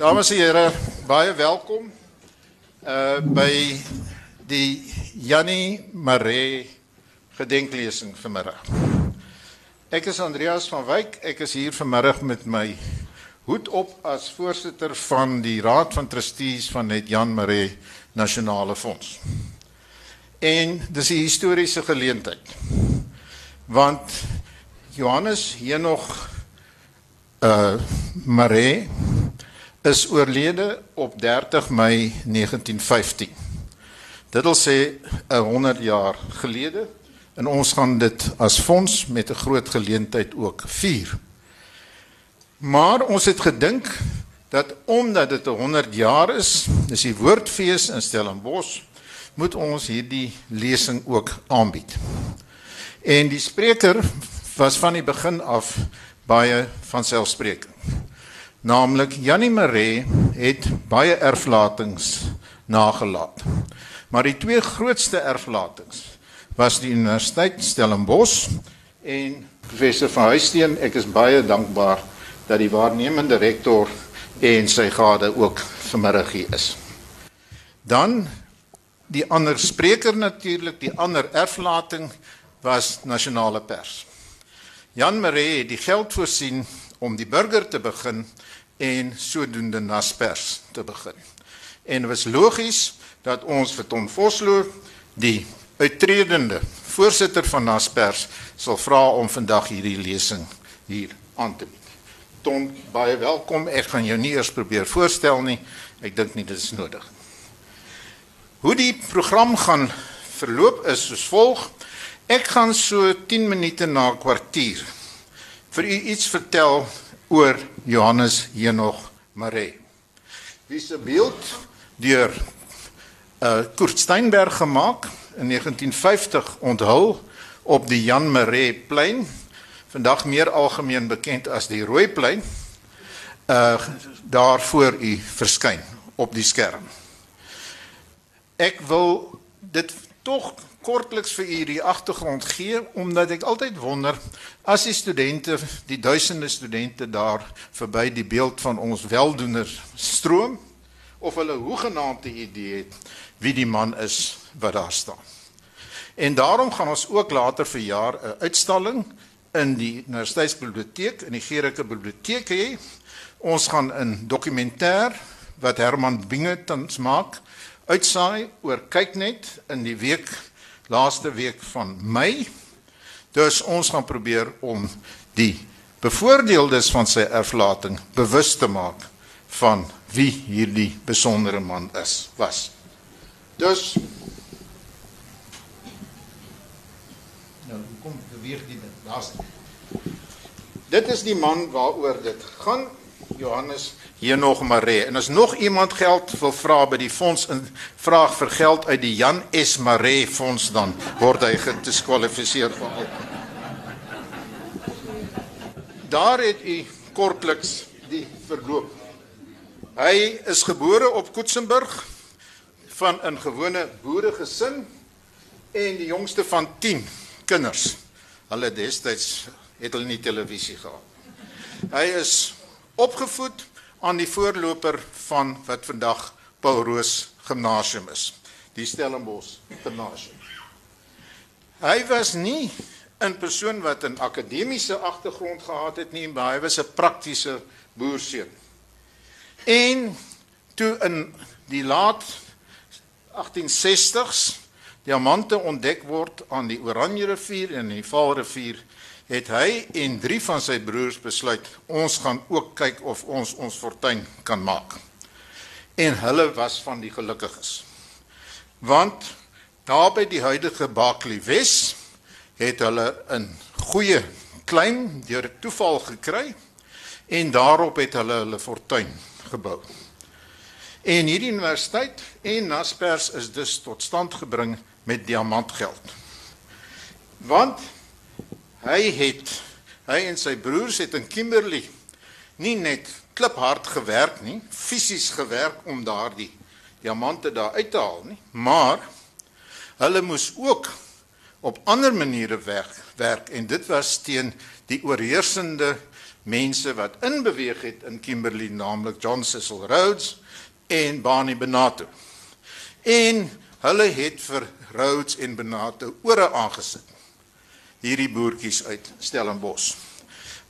Dames en here, baie welkom uh by die Jannie Maree gedenklesing vanmiddag. Ek is Andreas van Wyk. Ek is hier vanmiddag met my hoed op as voorsitter van die Raad van Trustees van net Jan Maree Nasionale Fonds. En dis 'n historiese geleentheid. Want Johannes hier nog uh Maree is oorlede op 30 Mei 1915. Dit wil sê 'n 100 jaar gelede en ons gaan dit as fonds met 'n groot geleentheid ook vier. Maar ons het gedink dat omdat dit 'n 100 jaar is, dis die woordfees in Stellenbosch, moet ons hierdie lesing ook aanbied. En die spreker was van die begin af baie van selfspreekend. Naamlik Jannie Maree het baie erflatings nagelaat. Maar die twee grootste erflatings was die Universiteit Stellenbosch en professor van Huisteen. Ek is baie dankbaar dat die waarnemende rektor en sy gade ook vanmiddag hier is. Dan die ander spreker natuurlik, die ander erflating was nasionale pers. Jan Maree het die geld voorsien om die burger te begin en sodoende Naspers te begin. En was logies dat ons vir Ton Vosloo, die uittredende voorsitter van Naspers, sal vra om vandag hierdie lesing hier aan te bied. Ton, baie welkom. Ek gaan jou nie eers probeer voorstel nie. Ek dink nie dit is nodig. Hoe die program gaan verloop is soos volg. Ek gaan so 10 minute na kwartier vir u iets vertel oor Johannes Henog Maree. Wie se beeld deur uh Kurt Steinberg gemaak in 1950 onthul op die Jan Maree plein, vandag meer algemeen bekend as die Rooi plein. Uh daar voor u verskyn op die skerm. Ek wil dit tog kortliks vir u die agtergrond gee omdat ek altyd wonder as die studente, die duisende studente daar verby die beeld van ons weldoeners stroom of hulle hoegenaamde idee het wie die man is wat daar staan. En daarom gaan ons ook later vir jaar 'n uitstalling in die Universiteitsbiblioteek in die Gericke Biblioteek hê. Ons gaan 'n dokumentêr wat Herman Binge tans maak uitsaai oor kyk net in die week laaste week van Mei. Dus ons gaan probeer om die bevoordeeldes van sy erflating bewus te maak van wie hierdie besondere man is was. Dus nou kom beweeg die laaste. Dit is die man waaroor dit gaan Johannes hier nog Maree. En as nog iemand geld wil vra by die fonds in vraag vir geld uit die Jan S Maree fonds dan word hy gediskwalifiseer van al. Daar het u kortliks die verloop. Hy is gebore op Koetsenburg van 'n gewone boeregesin en die jongste van 10 kinders. Hulle destyds het hulle nie televisie gehad. Hy is opgevoed aan die voorloper van wat vandag Paul Roos Gimnasium is, die Stellenbosch Gimnasium. Hy was nie 'n persoon wat 'n akademiese agtergrond gehad het nie, maar hy was 'n praktiese boerseun. En toe in die laat 1860s diamante ontdek word aan die Oranje rivier en die Vaalrivier het hy en drie van sy broers besluit ons gaan ook kyk of ons ons fortuin kan maak. En hulle was van die gelukkiges. Want daar by die huidige Bakli Wes het hulle 'n goeie klein deur toeval gekry en daarop het hulle hulle fortuin gebou. En hierdie universiteit en Naspers is dus tot stand gebring met diamantgeld. Want Hy het hy en sy broers het in Kimberley nie net kliphard gewerk nie, fisies gewerk om daardie diamante daar uit te haal nie, maar hulle moes ook op ander maniere werk werk en dit was teen die oorheersende mense wat inbeweeg het in Kimberley, naamlik John Cecil Rhodes en Barney Benato. En hulle het vir Rhodes en Benato ore aangesit. Hierdie boertjies uit Stellenbosch.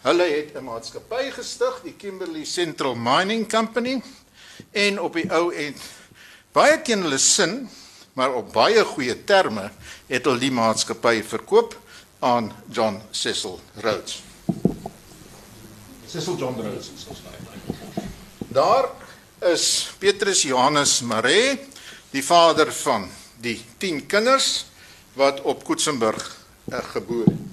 Hulle het 'n maatskappy gestig, die Kimberley Central Mining Company, en op die ou end baie teen hulle sin, maar op baie goeie terme het hulle die maatskappy verkoop aan John Cecil Rhodes. Cecil John Rhodes is ons nou. Daar is Petrus Johannes Maree, die vader van die 10 kinders wat op Koetsenburg gebore het.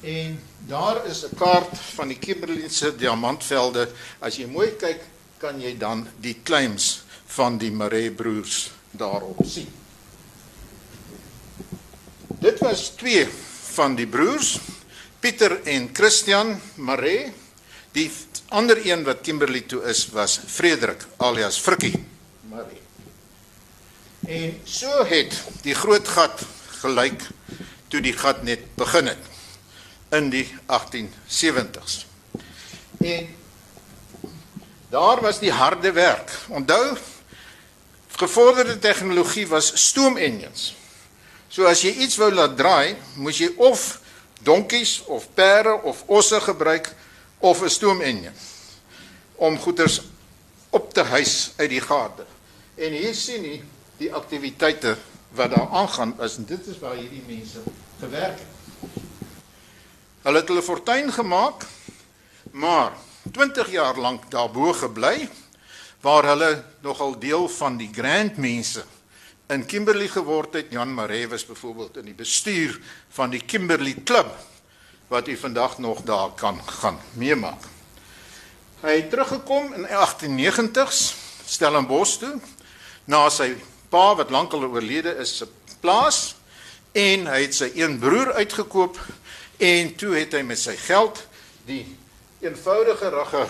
En daar is 'n kaart van die Kimberleyse diamantvelde. As jy mooi kyk, kan jy dan die claims van die Maree broers daarop sien. Dit was twee van die broers, Pieter en Christian Maree. Die ander een wat Kimberley toe is was Frederik alias Frikkie Maree. En so het die groot gat gelyk toe die gat net begin het in die 1870s. En daar was die harde werk. Onthou gevorderde tegnologie was stoom engines. So as jy iets wou laat draai, moes jy of donkies of perde of osse gebruik of 'n stoomenjin om goederes op te hys uit die gate. En hier sien jy die aktiwiteite wat daar aangaan is en dit is waar hierdie mense gewerk het. Hulle het hulle fortuin gemaak, maar 20 jaar lank daarbo gebly waar hulle nogal deel van die grand mense in Kimberley geword het. Jan Maree was byvoorbeeld in die bestuur van die Kimberley Klub wat u vandag nog daar kan gaan meemaak. Hy het teruggekom in 1890s Stellenbosch toe na sy pa wat lankal oorlede is se plaas en hy het sy een broer uitgekoop en toe het hy met sy geld die eenvoudige rugge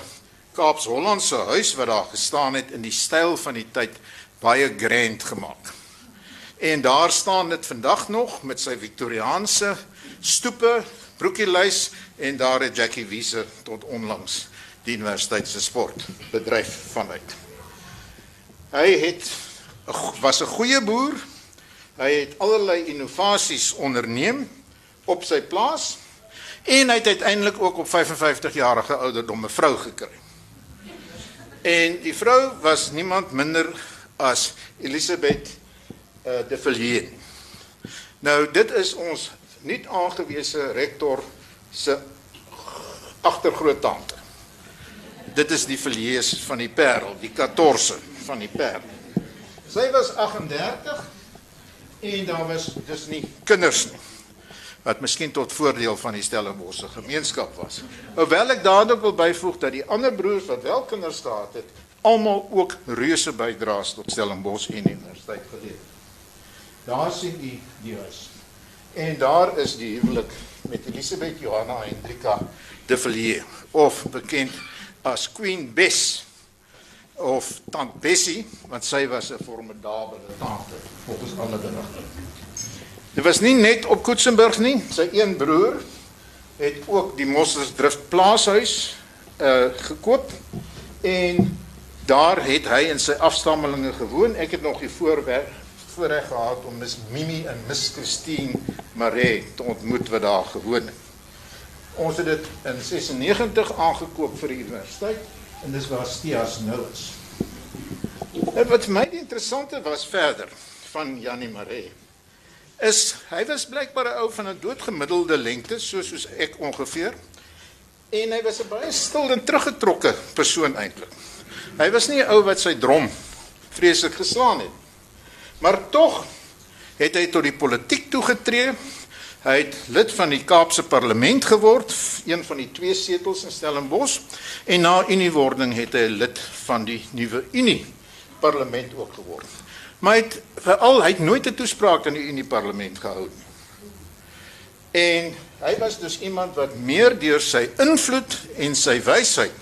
Kaaps-Hollandse huis wat daar gestaan het in die styl van die tyd baie grand gemaak. En daar staan dit vandag nog met sy Victoriaanse stoepe, broekielys en daar het Jackie Wiese tot onlangs die universiteit se sport bedryf vanuit. Hy het was 'n goeie boer. Hy het allerlei innovasies onderneem op sy plaas en hy het uiteindelik ook op 55 jarige ouderdom 'n vrou gekry. En die vrou was niemand minder as Elisabeth uh, de Villiers. Nou dit is ons nie aangewese rektor se agtergroottante. Dit is die Villiers van die Parel, die 14 van die Parel. Sy was 38 en daar was dus nie kinders nie wat miskien tot voordeel van die Stellenbosse gemeenskap was. Hoewel ek dadelik wil byvoeg dat die ander broers wat wel kinders gehad het, almal ook reuse bydraes tot Stellenbosch en universiteit gelewer het. Daar sien u die huis. En daar is die huwelik met Elisabeth Johanna Hendrika de Villiers of bekend as Queen Bess of tant Bessie want sy was 'n formidabele tante volgens alle berigte. Dit was nie net op Koetsenburg nie, sy een broer het ook die Mossersdrift plaashuis uh gekoop en daar het hy en sy afstammelinge gewoon. Ek het nog die voorwerk voorreg gehad om Miss Mimi en Miss Christine Maree te ontmoet wat daar gewoon het. Ons het dit in 96 aangekoop vir die universiteit en dis waar Stias nou is. En wat vir my die interessante was verder van Janie Maree is hy was blykbaar 'n ou van 'n doodgemiddelde lengte soos soos ek ongeveer en hy was 'n baie stil en teruggetrokke persoon eintlik. Hy was nie 'n ou wat sy drom vreeslik geslaan het Maar tog het hy tot die politiek toegetree. Hy het lid van die Kaapse Parlement geword, een van die twee setels in Stellenbosch en na uniewording het hy lid van die nuwe Unie Parlement ook geword. Maar hy het veral hy het nooit 'n toespraak in die Unie Parlement gehou nie. En hy was dus iemand wat meer deur sy invloed en sy wysheid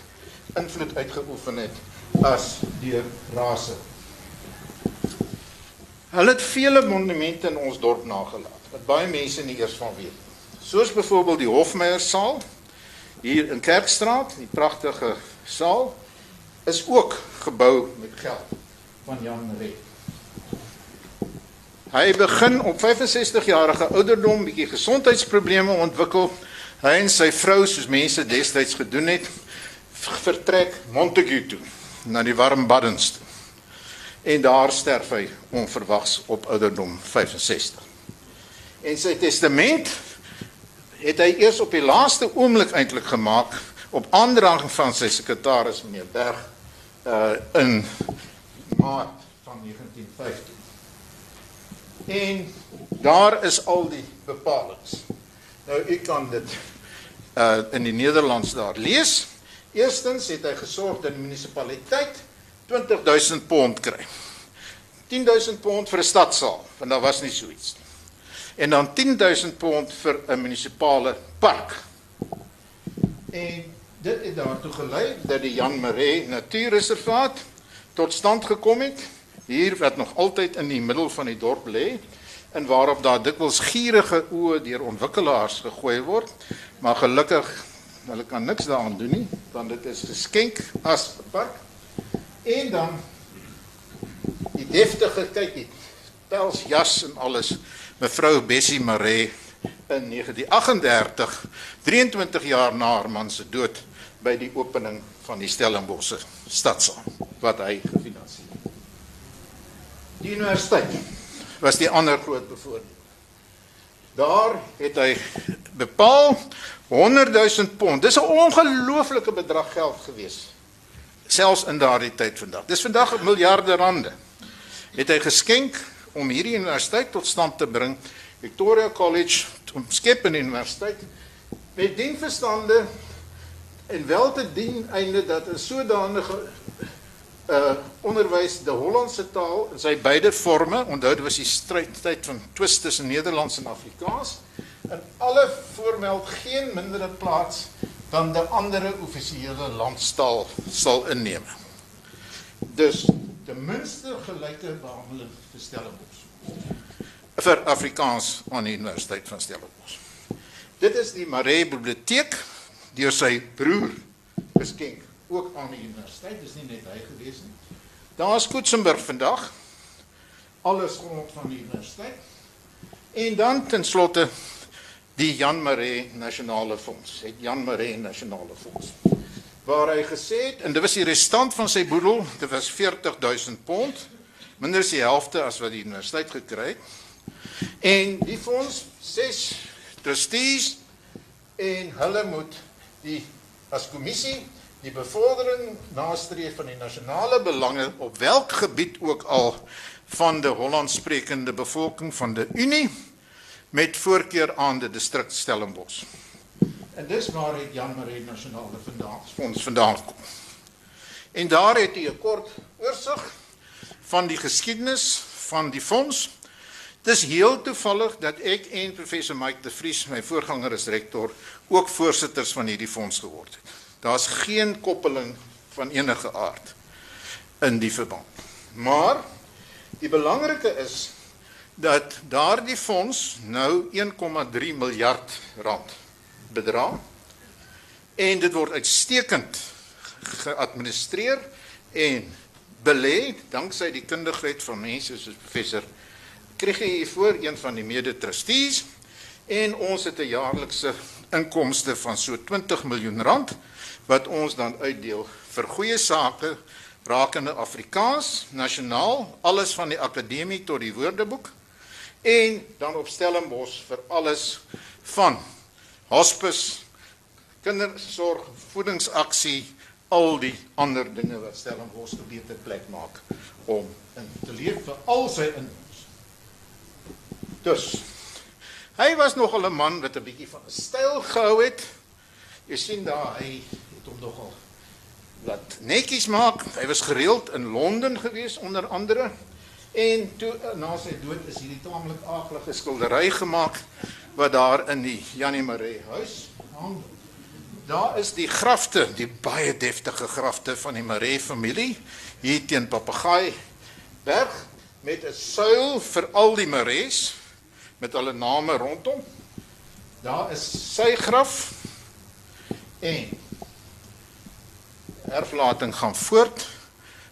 invloed uitgeoefen het as deur rase Hulle het vele monumente in ons dorp nagelaat wat baie mense nie eers van weet. Soos byvoorbeeld die Hofmeyer saal hier in Kerkstraat, die pragtige saal is ook gebou met geld van Jan Maree. Hy begin op 65 jarige ouderdom bietjie gesondheidsprobleme ontwikkel. Hy en sy vrou, soos mense destyds gedoen het, vertrek Montague toe na die warm baddens toe. En daar sterf hy onverwags op ouderdom 65. En sy testament het hy eers op die laaste oomblik eintlik gemaak op aandraging van sy sekretaris meneer Berg uh in Maart van 1915. En daar is al die bepalinge. Nou u kan dit uh in die Nederlands daar lees. Eerstens het hy gesorg dat die munisipaliteit 20000 pond kry. 10000 pond vir 'n stadsaal, want daar was nie so iets. En dan 10000 pond vir 'n munisipale park. En dit het daartoe gelei dat die Jan Maree Natuurreservaat tot stand gekom het hier wat nog altyd in die middel van die dorp lê en waarop daar dikwels gierige oë deur ontwikkelaars gegooi word maar gelukkig hulle kan niks daaraan doen nie want dit is geskenk as 'n park en dan die deftige kykie pels jas en alles mevrou Bessie Maree in 1938 23 jaar na haar man se dood by die opening van die Stellenbosse stadsaal wat hy gefinansier Die universiteit was die ander groot bevoordeel. Daar het hy bepaal 100 000 pond. Dis 'n ongelooflike bedrag geld gewees. Selfs in daardie tyd vandag. Dis vandag miljarde rande. Het hy geskenk om hierdie universiteit tot stand te bring. Victoria College om skep 'n universiteit met dienverstande en wel te dien einde dat 'n sodanige uh onderwys die Hollandse taal in sy beide forme. Onthou dit was die stryd tyd van twist tussen Nederlands en Afrikaans. En alle voormeld geen mindere plaas dan die ander offisiële landstaal sal inneem. Dus ten minste gelyke behandeling vir Stellenbosch. vir Afrikaans aan die Universiteit van Stellenbosch. Dit is die Maree Biblioteek deur sy broer geskenk ook aan die universiteit, dis nie net hy gewees nie. Daar's Koetsenburg vandag. Alles grond van die universiteit. En dan ten slotte die Jan Maree Nasionale Fonds. Het Jan Maree Nasionale Fonds. Waar hy gesê het en dit was die restant van sy boedel, dit was 40000 pond, minder as die helfte as wat die universiteit gekry het. En die fonds ses trustees en hulle moet die as kommissie die bevordering nastreef van die nasionale belange op welk gebied ook al van die Hollandsprekende bevolking van die Unie met voorkeur aan die distrik Stellenbosch. En dis waar het Jan Marie nasionale vandaan fonds vandaan kom. En daar het hy 'n kort oorsig van die geskiedenis van die fonds. Dis heel toevallig dat ek en professor Mike de Vries, my voorganger as rektor, ook voorsitters van hierdie fonds geword het. Daar's geen koppeling van enige aard in die verband. Maar die belangrike is dat daardie fonds nou 1,3 miljard rand bedra en dit word uitstekend geadministreer en belê danksy die kundigheid van mense soos professor Kriege hier voor een van die mede-trustees. En ons het 'n jaarlikse inkomste van so 20 miljoen rand wat ons dan uitdeel vir goeie sake rakende Afrikaans, nasionaal, alles van die akademie tot die woordeboek en dan op Stellenbosch vir alles van hospice, kindersorg, voedingsaksie, al die ander dinge wat Stellenbosch 'n beter plek maak om in te leef vir al sy inwoners. Dus hy was nogal 'n man wat 'n bietjie van 'n styl gehou het. Jy sien daar hy hom nogal laat netjies maak. Hy was gereeld in Londen gewees onder andere en toe na sy dood is hierdie taamlik aardige skildery gemaak wat daar in die Janie Maree huis hang. Daar is die grafte, die baie deftige grafte van die Maree familie hier teen Papegaai berg met 'n suil vir al die Marees met hulle name rondom. Daar is sy graf En erflating gaan voort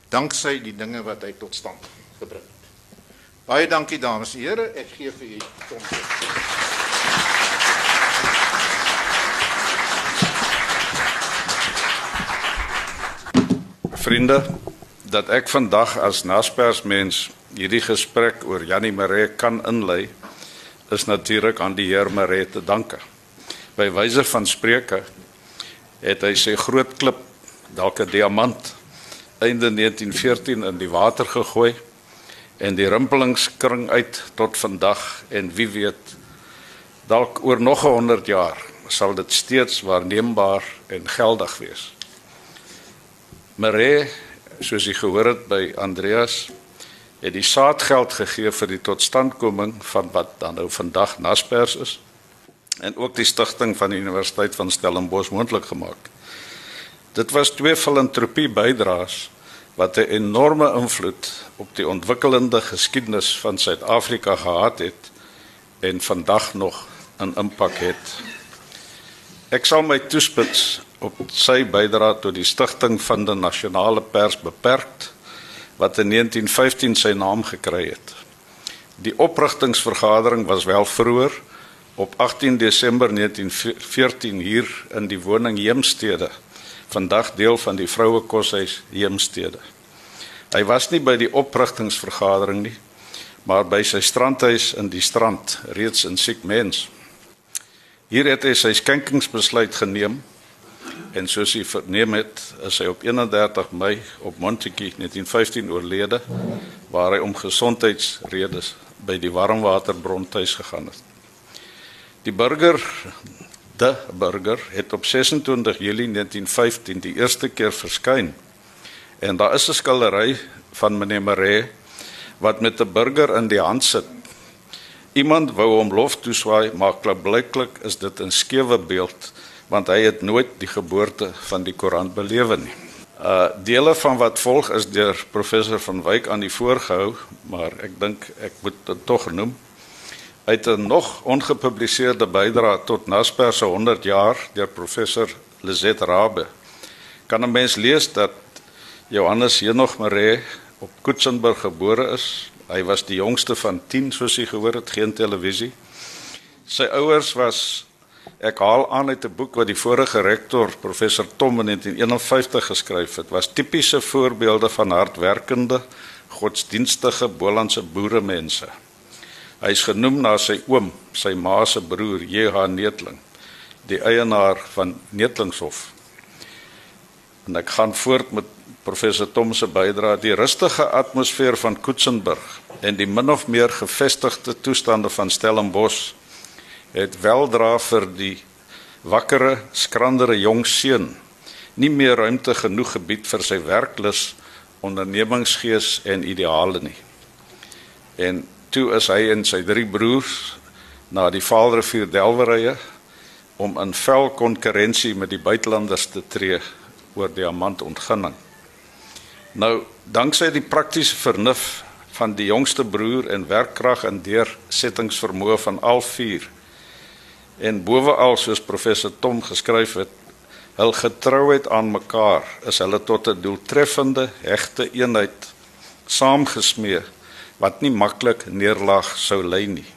danksy die dinge wat hy tot stand gebring het. Baie dankie dames en here, ek gee vir u kom. Vriende, dat ek vandag as Naspers hierdie gesprek oor Janie Maree kan inlei, is natuurlik aan die Heer Maree te danke. By wyse van spreuke het hy sy groot klip, dalk 'n diamant, einde 1914 in die water gegooi en die rimpelings kring uit tot vandag en wie weet dalk oor nog 100 jaar sal dit steeds waarneembaar en geldig wees. Maree, soos jy gehoor het by Andreas, het die saadgeld gegee vir die totstandkoming van wat dan nou vandag Naspers is en ook die stigting van die Universiteit van Stellenbosch moontlik gemaak. Dit was twee filantropie bydraes wat 'n enorme invloed op die ontwikkelende geskiedenis van Suid-Afrika gehad het en vandag nog 'n impak het. Ek sal my toespits op sy bydrae tot die stigting van die nasionale pers beperk wat in 1915 sy naam gekry het. Die oprigtingsvergadering was wel vroeër op 18 Desember 1914 hier in die woning Heemstede, vandag deel van die vroue koshuis Heemstede. Hy was nie by die oprigtingsvergadering nie, maar by sy strandhuis in die strand, reeds in siek mens. Hier het hy sy skenkingsbesluit geneem en soos hy verneem het, is hy op 31 Mei op Montetjie 1915 oorlede waar hy om gesondheidsredes by die warmwaterbron tuis gegaan het. Die burger de burger het op 26 Julie 1915 die eerste keer verskyn. En daar is 'n skildery van meneer Maree wat met 'n burger in die hand sit. Iemand wou hom lof toeswaai, maar blyklik is dit 'n skewe beeld want hy het nooit die geboorte van die Koran belewe nie. Uh dele van wat volg is deur professor van Wyk aan die voorgehou, maar ek dink ek moet dit tog noem. Uit 'n nog ongepubliseerde bydrae tot Naspers se 100 jaar deur professor Lizet Rabbe kan 'n mens lees dat Johannes Henog Maree op Kutsenburg gebore is. Hy was die jongste van 10 soos jy gehoor het, geen televisie. Sy ouers was Ek haal aan uit 'n boek wat die vorige rektor professor Tom in 1951 geskryf het. Was tipiese voorbeelde van hardwerkende, godsdienstige Bolandse boeremense. Hy is genoem na sy oom, sy ma se broer J.H. Netling, die eienaar van Netlingshof. En ek gaan voort met professor Tom se bydrae die rustige atmosfeer van Koetsenburg en die min of meer gevestigde toestande van Stellenbosch het weldra vir die wakkere, skrandere jong seun nie meer ruimte genoeg gebied vir sy werklus, ondernemingsgees en ideale nie. En toe is hy en sy drie broers na die Vaalrivier Delwerye om in vel konkurrensie met die buitelanders te tree oor diamantontginning. Nou, danksy die praktiese vernuf van die jongste broer en werkkrag en deursettingsvermoë van al vier En bovenal soos professor Tom geskryf het, hul getrouheid aan mekaar is hulle tot 'n doeltreffende hegte eenheid saamgesmee wat nie maklik neerlaag sou lei nie.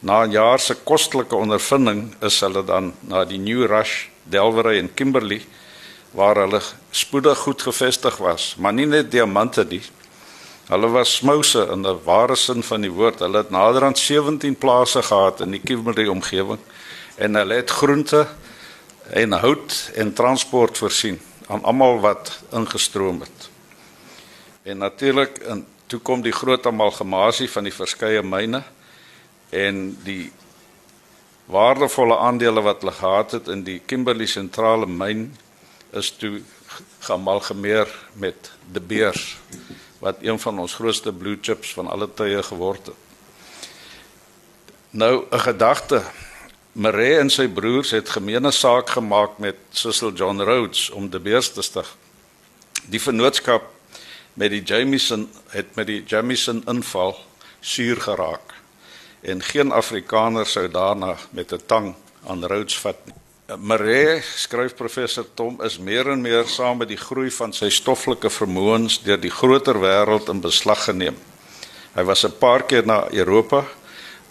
Na 'n jaar se kostelike ondervinding is hulle dan na die New Rush, Delwery en Kimberley waar hulle spoedig goed gevestig was, maar nie net diamante nie, Hulle was smouse in 'n ware sin van die woord. Hulle het nader aan 17 plase gehad in die Kimberley omgewing en hulle het groente en hout en transport voorsien aan almal wat ingestroom het. En natuurlik en toe kom die groot amalgamasie van die verskeie myne en die waardevolle aandele wat hulle gehad het in die Kimberley sentrale myn is toe geamalgameer met De Beers wat een van ons grootste blue chips van alle tye geword het. Nou 'n gedagte. Maree en sy broers het gemeene saak gemaak met Cecil John Rhodes om die beers te stig. Die vennootskap met die Jameson het met die Jameson inval suur geraak en geen Afrikaner sou daarna met 'n tang aan Rhodes vat nie. Maree skryf professor Tom is meer en meer saam met die groei van sy stoffelike vermoëns deur die groter wêreld in beslag geneem. Hy was 'n paar keer na Europa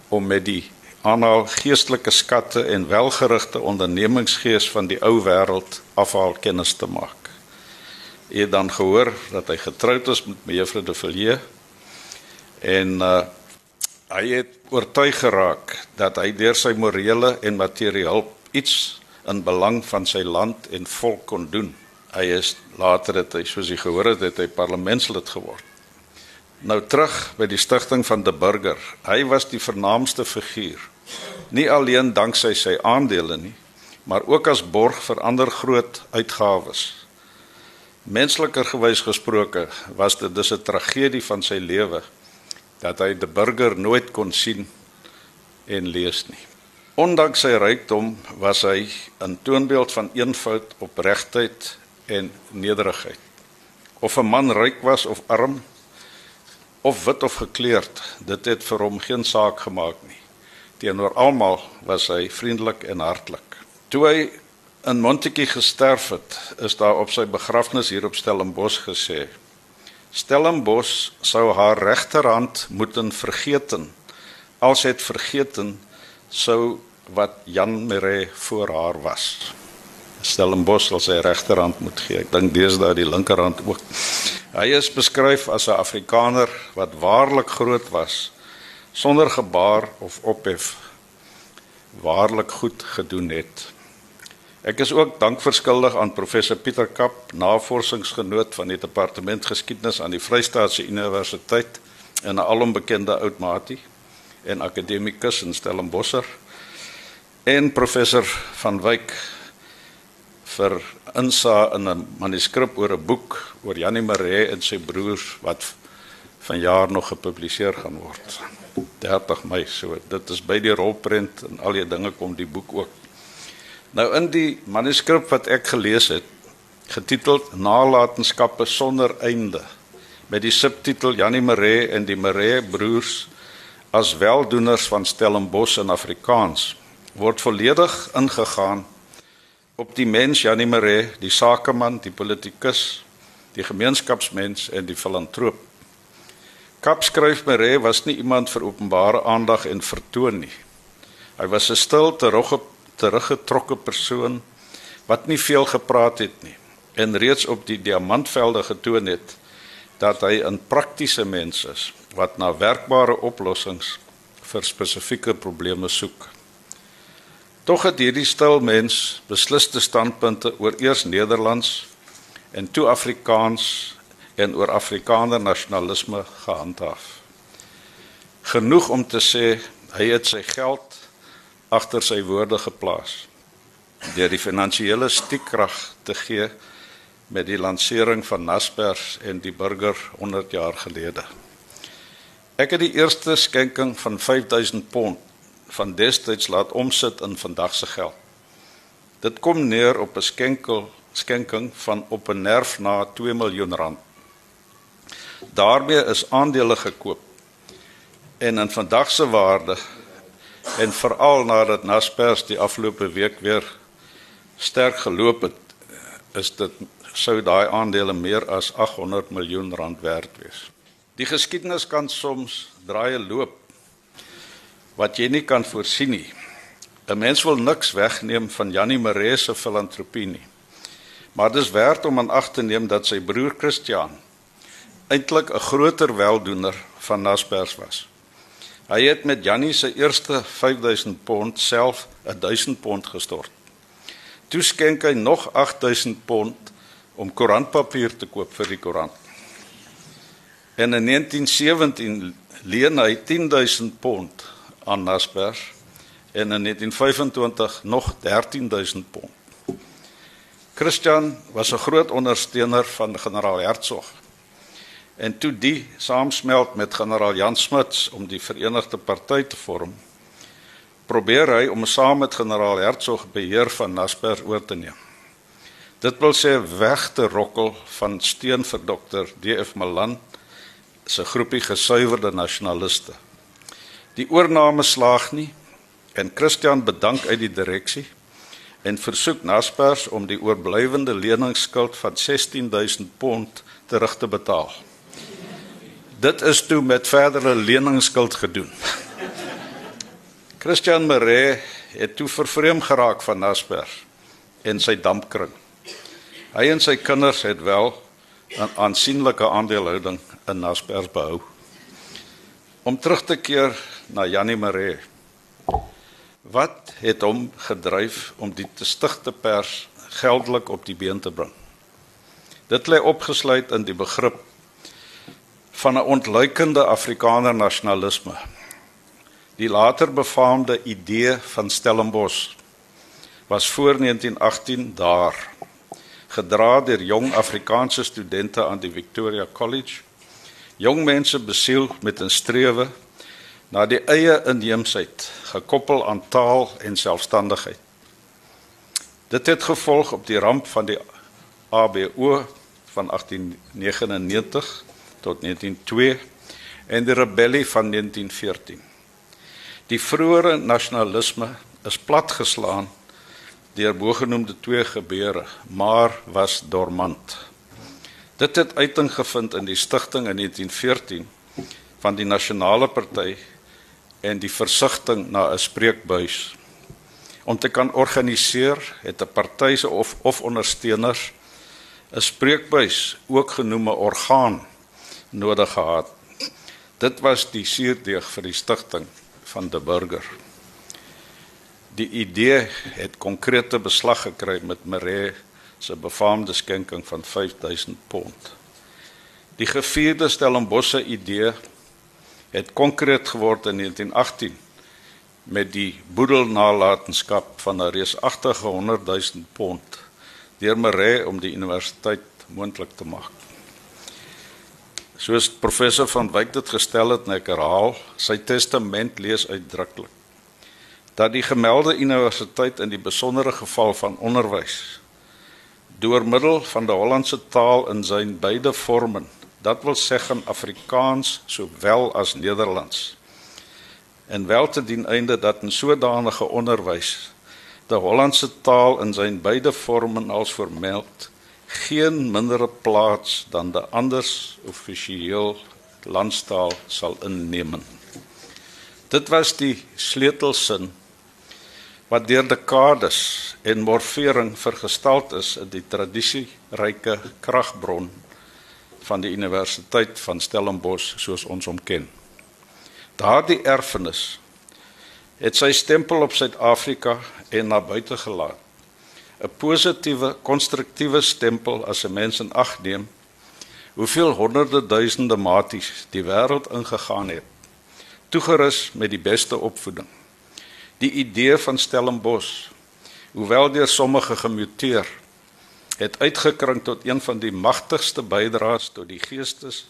om met die aanhaal geestelike skatte en welgerigte ondernemingsgees van die ou wêreld afhaal kennis te maak. Hy het dan gehoor dat hy getroud is met mevrou De Villiers en uh, hy het oortuig geraak dat hy deur sy morele en materiële iets in belang van sy land en volk kon doen. Hy is later het hy soos hy gehoor het, het hy parlementslid geword. Nou terug by die stigting van De Burger. Hy was die vernaamste figuur. Nie alleen danksy sy aandele nie, maar ook as borg vir ander groot uitgawes. Mensliker gewys gesproke was dit dus 'n tragedie van sy lewe dat hy De Burger nooit kon sien en lees nie. Ondanks sy rykdom was hy 'n toonbeeld van eenvoud, opregtheid en nederigheid. Of 'n man ryk was of arm, of wit of gekleurd, dit het vir hom geen saak gemaak nie. Teenoor almal was hy vriendelik en hartlik. Toe hy in Montetjie gesterf het, is daar op sy begrafnis hier op Stellenbosch gesê: Stellenbosch sou haar regterhand moeten vergeten, als het vergeten sou wat Jan Mere voor haar was. Stellenbosch sal sy regterhand moet gee. Ek dink deesdae die linkerhand ook. Hy is beskryf as 'n Afrikaner wat waarlik groot was sonder gebaar of ophef waarlik goed gedoen het. Ek is ook dankverskuldig aan professor Pieter Kap, navorsingsgenoot van die departement geskiedenis aan die Vrystaatse Universiteit en 'n alombekende oud maatie en akademikus in Stellenbosch en professor van Wyk vir insa in 'n manuskrip oor 'n boek oor Janie Maree en sy broers wat vanjaar nog gepubliseer gaan word. 30 Mei, so dit is by die rolprent en al die dinge kom die boek ook. Nou in die manuskrip wat ek gelees het, getiteld Nalatenskappe sonder einde met die subtitel Janie Maree en die Maree broers as weldoeners van Stellenbosch in Afrikaans word volledig ingegaan op die mens Janie Maree, die sakeman, die politikus, die gemeenskapsmens en die filantroop. Kap skryf Maree was nie iemand vir openbare aandag en vertoon nie. Hy was 'n stil, teruggetrokke persoon wat nie veel gepraat het nie en reeds op die diamantvelde getoon het dat hy 'n praktiese mens is wat na werkbare oplossings vir spesifieke probleme soek. Tog het hierdie stil mens besliste standpunte oor eers Nederlands en toe Afrikaans en oor Afrikaner nasionalisme gehandhaaf. Genoeg om te sê hy het sy geld agter sy woorde geplaas deur die finansiële stiekkrag te gee met die lansering van Naspers en die burger 100 jaar gelede. Ek het die eerste skenking van 5000 pond van destyds laat omsit in vandag se geld. Dit kom neer op 'n skenkel skenking van op 'n nerf na 2 miljoen rand. Daarmee is aandele gekoop. En in vandag se waarde en veral nadat Naspers die afgelope week weer sterk geloop het, is dit sou daai aandele meer as 800 miljoen rand werd wees. Die geskiedenis kan soms draaie loop wat jy nie kan voorsien nie. 'n Mens wil niks wegneem van Janie Maree se filantropie nie. Maar dis werd om aan ag te neem dat sy broer Christian eintlik 'n groter weldoener van Naspers was. Hy het met Janie se eerste 5000 pond self 1000 pond gestort. Toe skenk hy nog 8000 pond om koerantpapier te koop vir die koerant. En in 1917 leen hy 10000 pond aan Naspers en in 1925 nog 13000 pond. Christian was 'n groot ondersteuner van generaal Hertzog. En toe die saamsmelt met generaal Jan Smuts om die Verenigde Party te vorm, probeer hy om saam met generaal Hertzog beheer van Naspers oor te neem. Dit wil sê weg te rokkel van steun vir dokter DF Malan se groepie gesuiwerde nasionaliste. Die oorname slaag nie en Christian bedank uit die direksie en versoek Naspers om die oorblywende leningsskuld van 16000 pond terug te betaal. Dit is toe met verdere leningsskuld gedoen. Christian Maree het toe vervreem geraak van Naspers en sy dampkring. Hy en sy kinders het wel 'n aansienlike aandelehouding in Naspers behou. Om terug te keer na Janie Maree. Wat het hom gedryf om die te stigte pers geldelik op die been te bring? Dit lê opgesluit in die begrip van 'n ontluikende Afrikaner nasionalisme. Die later befaamde idee van Stellenbosch was voor 1918 daar gedra deur jong Afrikaanse studente aan die Victoria College. Jong mense besiel met 'n strewe na die eie inheemsheid, gekoppel aan taal en selfstandigheid. Dit het gevolg op die ramp van die ABO van 1899 tot 1902 en die rebellie van 1914. Die vroeëre nasionalisme is platgeslaan deur bogenoemde twee gebeure, maar was dormant. Dit het uiting gevind in die stigting in 1914 van die Nasionale Party en die versigtiging na 'n spreekbuis. Om te kan organiseer het 'n party se of of ondersteuners 'n spreekbuis, ook genoem 'n orgaan, nodig gehad. Dit was die suurdeeg vir die stigting van die burger. Die idee het konkrete beslag gekry met Maree se befaamde skenking van 5000 pond. Die gevierde Stellenbosse idee het konkreet geword in 1918 met die boedelnalatenskap van 'n reusagtige 100 000 pond deur Maree om die universiteit moontlik te maak. Soos professor van Wyk dit gestel het en ek herhaal, sy testament lees uitdruklik dat die gemelde universiteit in die besondere geval van onderwys deur middel van die Hollandse taal in sy beide vorme dat wil sê gaan Afrikaans sowel as Nederlands en wel te dien einde dat in sodanige onderwys die Hollandse taal in sy beide vorme als vermeld geen mindere plaas dan die anders offisieel landstaal sal inneem. Dit was die sleutelsin wat deur dekades en morfering vergestald is in die tradisieryke kragbron van die Universiteit van Stellenbosch soos ons hom ken. Daardie erfenis het sy stempel op Suid-Afrika en na buite gelaat. 'n Positiewe, konstruktiewe stempel as 'n mens in ag neem hoeveel honderde duisende maties die wêreld ingegaan het, toegerus met die beste opvoeding die idee van Stellenbosch, hoewel deur sommige gemuteer, het uitgekring tot een van die magtigste bydraes tot die geestes,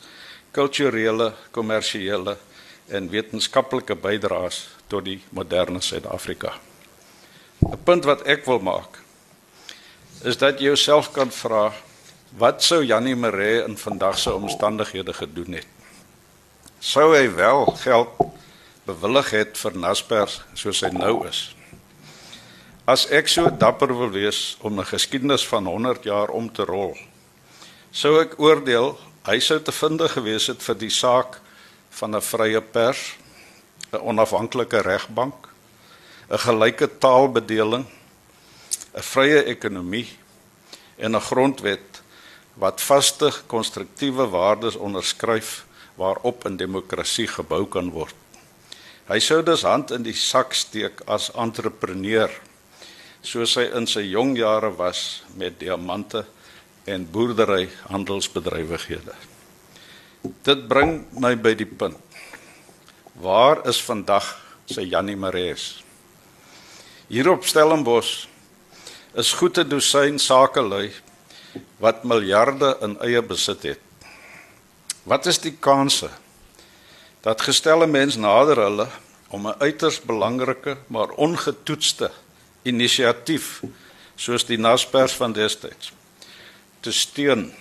kulturele, kommersiële en wetenskaplike bydraes tot die moderne Suid-Afrika. 'n Punt wat ek wil maak is dat jy jouself kan vra wat sou Janie Maree in vandag se omstandighede gedoen het? Sou hy wel geld bewillig het vir Naspers soos hy nou is. As ek so dapper wil wees om 'n geskiedenis van 100 jaar om te rol, sou ek oordeel hy sou te vinde gewees het vir die saak van 'n vrye pers, 'n onafhanklike regbank, 'n gelyke taalbedeling, 'n vrye ekonomie en 'n grondwet wat vaste konstruktiewe waardes onderskryf waarop 'n demokrasie gebou kan word. Hy sou dus hand in die sak steek as entrepreneur soos hy in sy jong jare was met diamante en boerdery handelsbedrywighede. Dit bring my by die punt. Waar is vandag sy Jannie Marees? Hier op Stellenbosch is goeie dosyn sakelui wat miljarde in eie besit het. Wat is die kanse dat gestelde mens nader hulle om 'n uiters belangrike maar ongetoetste inisiatief soos die Naspers van destyds te steun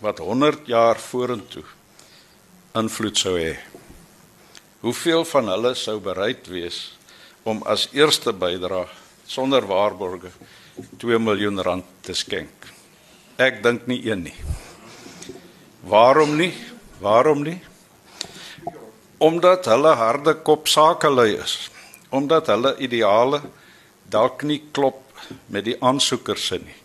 wat 100 jaar vorentoe invloed sou hê. Hoeveel van hulle sou bereid wees om as eerste bydra sonder waarborge 2 miljoen rand te skenk. Ek dink nie een nie. Waarom nie? Waarom nie? Omdat hulle harde kop sakelui is. Omdat hulle ideale dalk nie klop met die aansoekers se nie.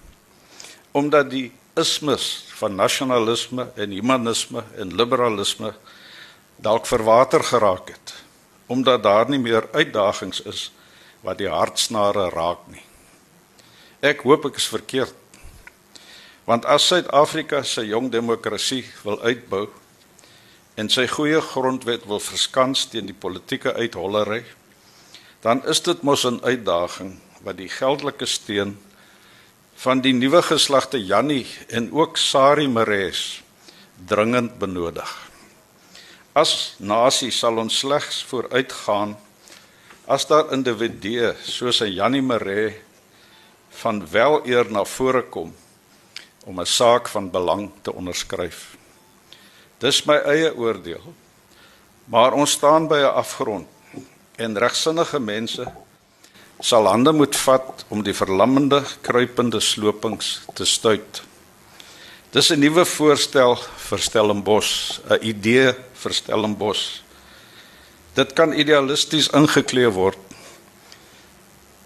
Omdat die ismes van nasionalisme en humanisme en liberalisme dalk verwater geraak het omdat daar nie meer uitdagings is wat die hartsnare raak nie. Ek hoop ek is verkeerd. Want as Suid-Afrika sy jong demokrasie wil uitbou en sy goeie grondwet wil verskans teen die politieke uithollery, dan is dit mos 'n uitdaging wat die geldelike steun van die nuwe geslagte Jannie en ook Sari Mares dringend benodig. As nasie sal ons slegs vooruitgaan as daar individue soos 'n Jannie Mare van weleer na vore kom om 'n saak van belang te onderskryf. Dis my eie oordeel. Maar ons staan by 'n afgrond en regsinnige mense sal hande moet vat om die verlammende kruipende slopings te stuit. Dis 'n nuwe voorstel vir Stellenbosch, 'n idee vir Stellenbosch. Dit kan idealisties ingeklee word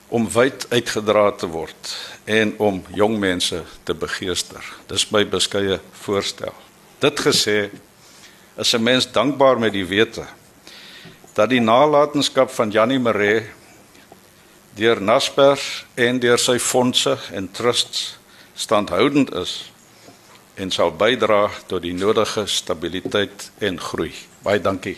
om wyd uitgedra te word en om jong mense te begeester. Dis my beskeie voorstel. Dit gesê is 'n mens dankbaar met die wete dat die nalatenskap van Janie Maree deur Naspers en deur sy fondse en trusts standhoudend is en sal bydra tot die nodige stabiliteit en groei. Baie dankie.